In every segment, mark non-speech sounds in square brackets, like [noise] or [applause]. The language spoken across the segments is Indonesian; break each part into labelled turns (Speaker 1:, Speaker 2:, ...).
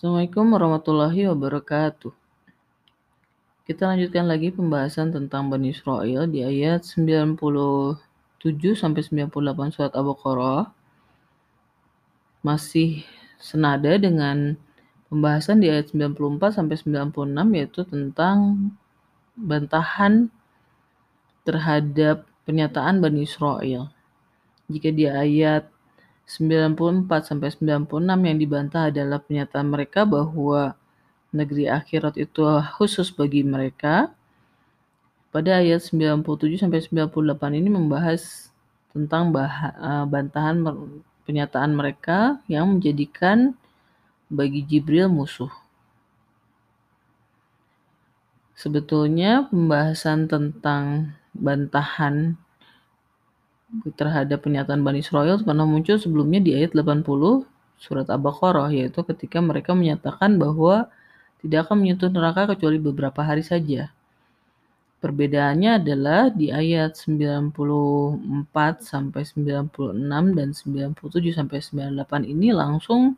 Speaker 1: Assalamualaikum warahmatullahi wabarakatuh. Kita lanjutkan lagi pembahasan tentang Bani Israel di ayat 97 sampai 98 surat Al-Baqarah. Masih senada dengan pembahasan di ayat 94 sampai 96 yaitu tentang bantahan terhadap pernyataan Bani Israel. Jika di ayat 94 sampai 96 yang dibantah adalah pernyataan mereka bahwa negeri akhirat itu khusus bagi mereka. Pada ayat 97 sampai 98 ini membahas tentang bah bantahan pernyataan mereka yang menjadikan bagi Jibril musuh. Sebetulnya pembahasan tentang bantahan terhadap pernyataan Bani Israel pernah muncul sebelumnya di ayat 80 surat Al-Baqarah yaitu ketika mereka menyatakan bahwa tidak akan menyentuh neraka kecuali beberapa hari saja. Perbedaannya adalah di ayat 94 sampai 96 dan 97 sampai 98 ini langsung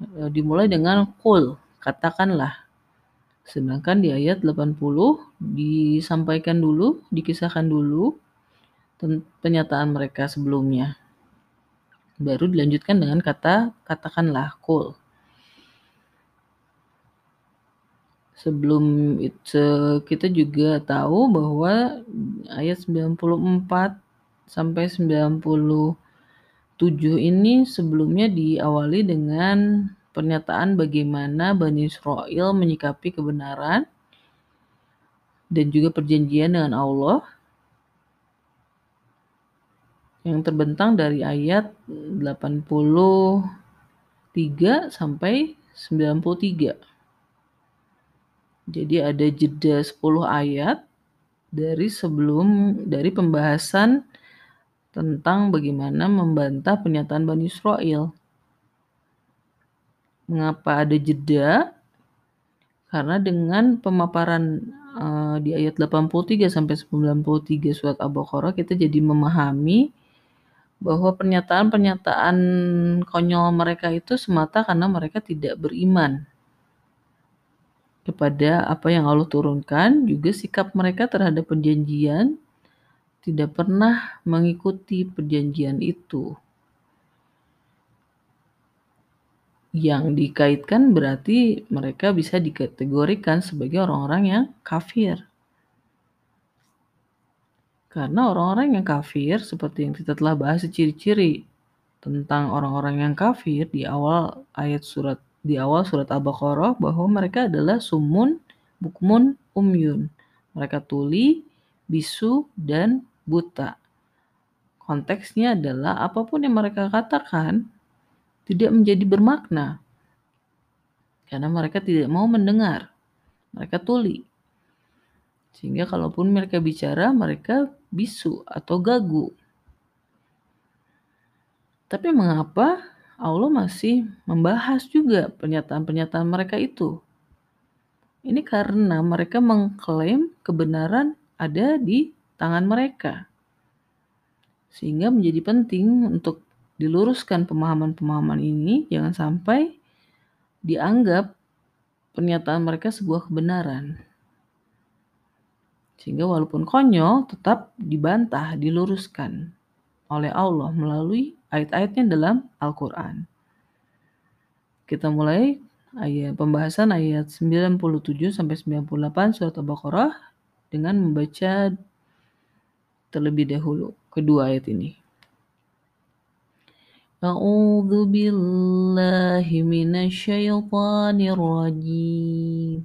Speaker 1: e, dimulai dengan kul, katakanlah. Sedangkan di ayat 80 disampaikan dulu, dikisahkan dulu pernyataan mereka sebelumnya. Baru dilanjutkan dengan kata katakanlah kul. Sebelum itu kita juga tahu bahwa ayat 94 sampai 97 ini sebelumnya diawali dengan pernyataan bagaimana Bani Israel menyikapi kebenaran dan juga perjanjian dengan Allah yang terbentang dari ayat 83 sampai 93. Jadi ada jeda 10 ayat dari sebelum dari pembahasan tentang bagaimana membantah pernyataan Bani Israel. Mengapa ada jeda? Karena dengan pemaparan uh, di ayat 83 sampai 93 surat Al-Baqarah kita jadi memahami bahwa pernyataan-pernyataan konyol mereka itu semata karena mereka tidak beriman kepada apa yang Allah turunkan, juga sikap mereka terhadap perjanjian tidak pernah mengikuti perjanjian itu. Yang dikaitkan berarti mereka bisa dikategorikan sebagai orang-orang yang kafir. Karena orang-orang yang kafir, seperti yang kita telah bahas ciri-ciri tentang orang-orang yang kafir di awal ayat surat di awal surat Al-Baqarah bahwa mereka adalah sumun, bukmun, umyun. Mereka tuli, bisu, dan buta. Konteksnya adalah apa pun yang mereka katakan tidak menjadi bermakna. Karena mereka tidak mau mendengar. Mereka tuli. Sehingga kalaupun mereka bicara, mereka bisu atau gagu. Tapi mengapa Allah masih membahas juga pernyataan-pernyataan mereka itu? Ini karena mereka mengklaim kebenaran ada di tangan mereka. Sehingga menjadi penting untuk diluruskan pemahaman-pemahaman ini jangan sampai dianggap pernyataan mereka sebuah kebenaran. Sehingga walaupun konyol tetap dibantah, diluruskan oleh Allah melalui ayat-ayatnya dalam Al-Quran. Kita mulai ayat pembahasan ayat 97 sampai 98 surat Al-Baqarah dengan membaca terlebih dahulu kedua ayat ini. A'udzu billahi minasyaitonir rajim.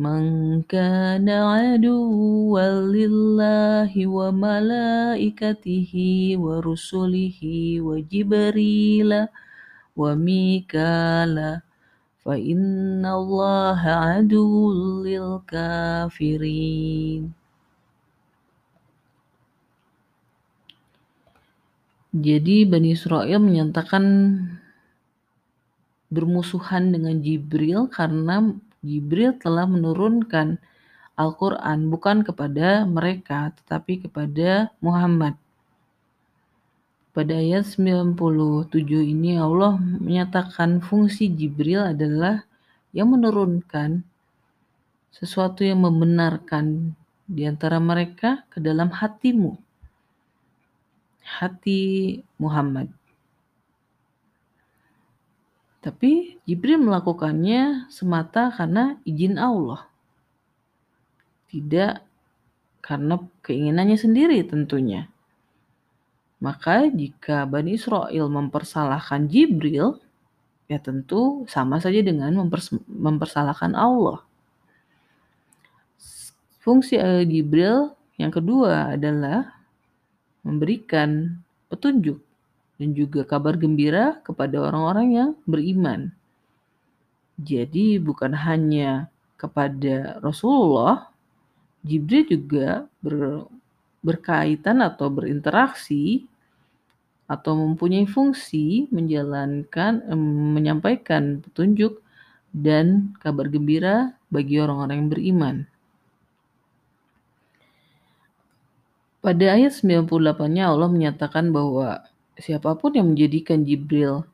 Speaker 1: من كان عدوا لله وملائكته ورسله وجبريل وميكال فإن الله عدو للكافرين Jadi Bani Israel menyatakan bermusuhan dengan Jibril karena Jibril telah menurunkan Al-Quran bukan kepada mereka tetapi kepada Muhammad. Pada ayat 97 ini Allah menyatakan fungsi Jibril adalah yang menurunkan sesuatu yang membenarkan di antara mereka ke dalam hatimu. Hati Muhammad. Tapi Jibril melakukannya semata karena izin Allah. Tidak karena keinginannya sendiri tentunya. Maka jika Bani Israel mempersalahkan Jibril, ya tentu sama saja dengan mempers mempersalahkan Allah. Fungsi Jibril yang kedua adalah memberikan petunjuk dan juga kabar gembira kepada orang-orang yang beriman. Jadi bukan hanya kepada Rasulullah, Jibril juga ber, berkaitan atau berinteraksi atau mempunyai fungsi menjalankan menyampaikan petunjuk dan kabar gembira bagi orang-orang yang beriman. Pada ayat 98-nya Allah menyatakan bahwa siapa pun yang menjadikan Jibril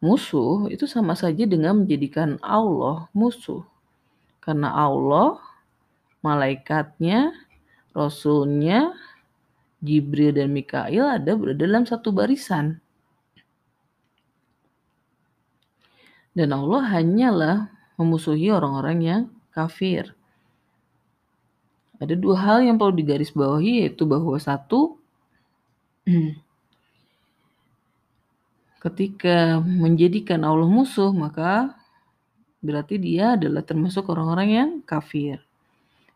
Speaker 1: musuh itu sama saja dengan menjadikan Allah musuh. Karena Allah, malaikatnya, rasulnya, Jibril dan Mikail ada berada dalam satu barisan. Dan Allah hanyalah memusuhi orang-orang yang kafir. Ada dua hal yang perlu digarisbawahi yaitu bahwa satu ketika menjadikan Allah musuh, maka berarti dia adalah termasuk orang-orang yang kafir.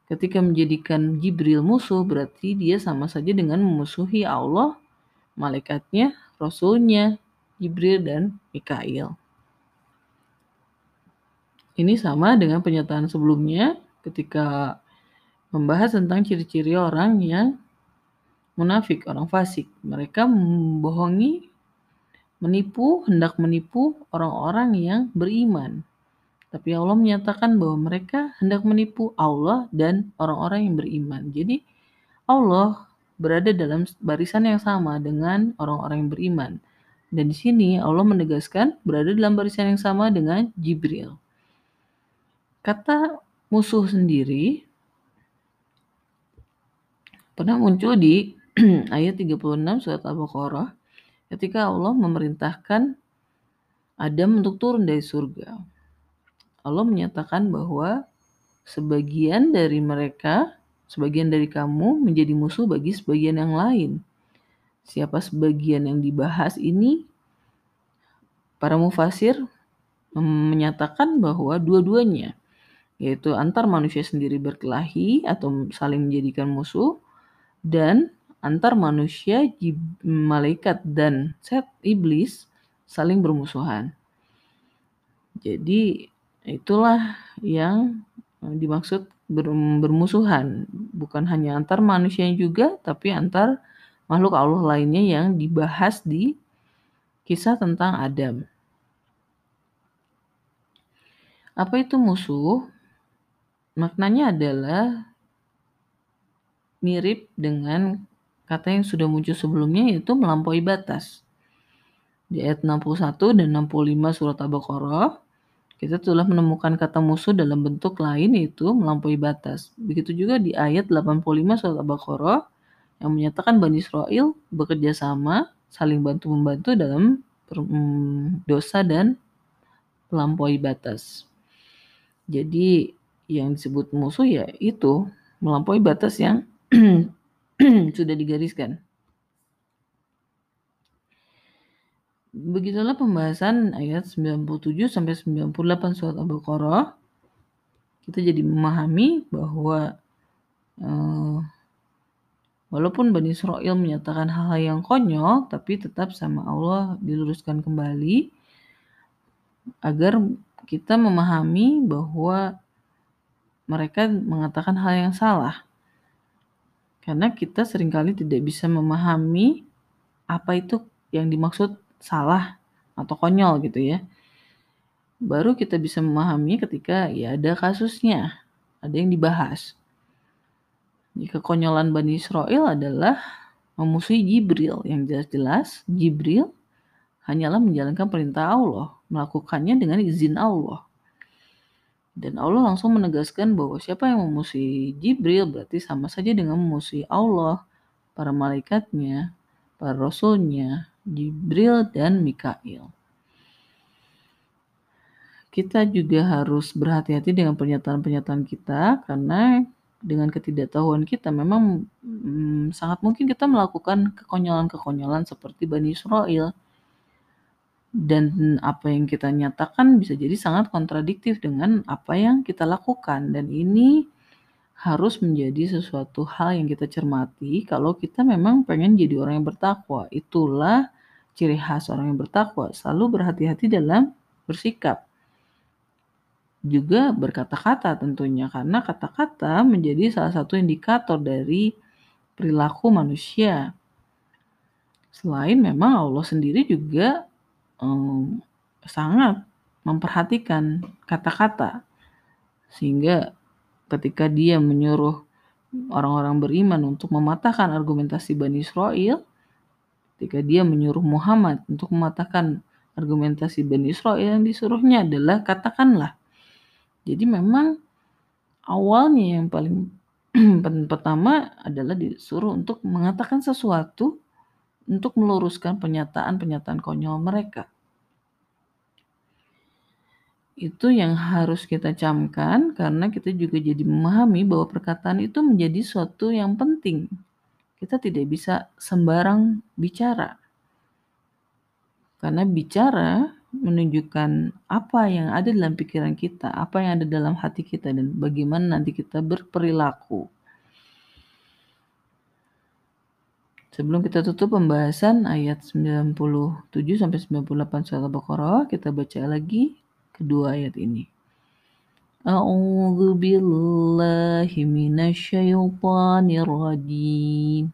Speaker 1: Ketika menjadikan Jibril musuh, berarti dia sama saja dengan memusuhi Allah, malaikatnya, rasulnya, Jibril, dan Mikail. Ini sama dengan pernyataan sebelumnya ketika membahas tentang ciri-ciri orang yang munafik, orang fasik. Mereka membohongi, menipu, hendak menipu orang-orang yang beriman. Tapi Allah menyatakan bahwa mereka hendak menipu Allah dan orang-orang yang beriman. Jadi Allah berada dalam barisan yang sama dengan orang-orang yang beriman. Dan di sini Allah menegaskan berada dalam barisan yang sama dengan Jibril. Kata musuh sendiri pernah muncul di [clears throat] ayat 36 surat Al-Baqarah ketika Allah memerintahkan Adam untuk turun dari surga. Allah menyatakan bahwa sebagian dari mereka, sebagian dari kamu menjadi musuh bagi sebagian yang lain. Siapa sebagian yang dibahas ini? Para mufasir menyatakan bahwa dua-duanya, yaitu antar manusia sendiri berkelahi atau saling menjadikan musuh, dan antar manusia, malaikat dan set iblis saling bermusuhan. Jadi itulah yang dimaksud bermusuhan, bukan hanya antar manusia juga tapi antar makhluk Allah lainnya yang dibahas di kisah tentang Adam. Apa itu musuh? Maknanya adalah mirip dengan kata yang sudah muncul sebelumnya yaitu melampaui batas. Di ayat 61 dan 65 surat Al-Baqarah, kita telah menemukan kata musuh dalam bentuk lain yaitu melampaui batas. Begitu juga di ayat 85 surat Al-Baqarah yang menyatakan Bani Israel bekerja sama, saling bantu-membantu dalam mm, dosa dan melampaui batas. Jadi yang disebut musuh ya itu melampaui batas yang [clears throat] [clears throat] sudah digariskan. Begitulah pembahasan ayat 97 sampai 98 surat Al-Baqarah. Kita jadi memahami bahwa uh, walaupun Bani Israel menyatakan hal-hal yang konyol, tapi tetap sama Allah diluruskan kembali agar kita memahami bahwa mereka mengatakan hal yang salah. Karena kita sering kali tidak bisa memahami apa itu yang dimaksud salah atau konyol gitu ya. Baru kita bisa memahami ketika ya ada kasusnya, ada yang dibahas. Jika konyolan Bani Israel adalah memusuhi Jibril, yang jelas-jelas Jibril hanyalah menjalankan perintah Allah, melakukannya dengan izin Allah. Dan Allah langsung menegaskan bahwa siapa yang memusuhi Jibril berarti sama saja dengan memusuhi Allah, para malaikatnya, para rasulnya, Jibril dan Mikail. Kita juga harus berhati-hati dengan pernyataan-pernyataan kita karena dengan ketidaktahuan kita memang hmm, sangat mungkin kita melakukan kekonyolan-kekonyolan seperti Bani Israel dan apa yang kita nyatakan bisa jadi sangat kontradiktif dengan apa yang kita lakukan. Dan ini harus menjadi sesuatu hal yang kita cermati kalau kita memang pengen jadi orang yang bertakwa. Itulah ciri khas orang yang bertakwa. Selalu berhati-hati dalam bersikap. Juga berkata-kata tentunya karena kata-kata menjadi salah satu indikator dari perilaku manusia. Selain memang Allah sendiri juga um, sangat memperhatikan kata-kata sehingga ketika dia menyuruh orang-orang beriman untuk mematahkan argumentasi Bani Israel ketika dia menyuruh Muhammad untuk mematahkan argumentasi Bani Israel yang disuruhnya adalah katakanlah jadi memang awalnya yang paling [clears throat] pertama adalah disuruh untuk mengatakan sesuatu untuk meluruskan pernyataan-pernyataan konyol mereka. Itu yang harus kita camkan karena kita juga jadi memahami bahwa perkataan itu menjadi suatu yang penting. Kita tidak bisa sembarang bicara. Karena bicara menunjukkan apa yang ada dalam pikiran kita, apa yang ada dalam hati kita dan bagaimana nanti kita berperilaku. Sebelum kita tutup pembahasan ayat 97 sampai 98 surat Al-Baqarah, kita baca lagi kedua ayat ini. A'udzu billahi minasyaitonir rajim.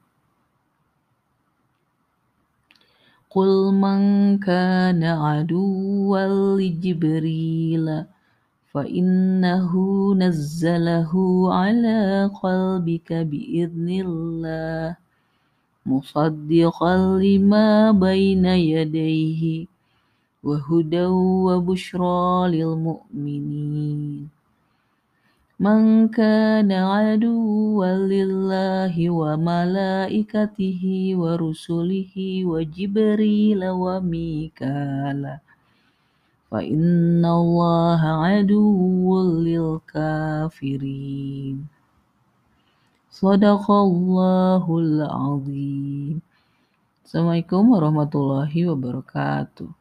Speaker 1: Qul man kana aduwwan li Jibril fa innahu nazzalahu ala qalbika wa hudaw wa bushra lil mu'minin. Man kana aduwwan lillahi wa malaikatihi wa rusulihi wa jibril wa mikala. Fa inna allaha aduwwun lil kafirin. Sadaqallahul azim. Assalamualaikum warahmatullahi wabarakatuh.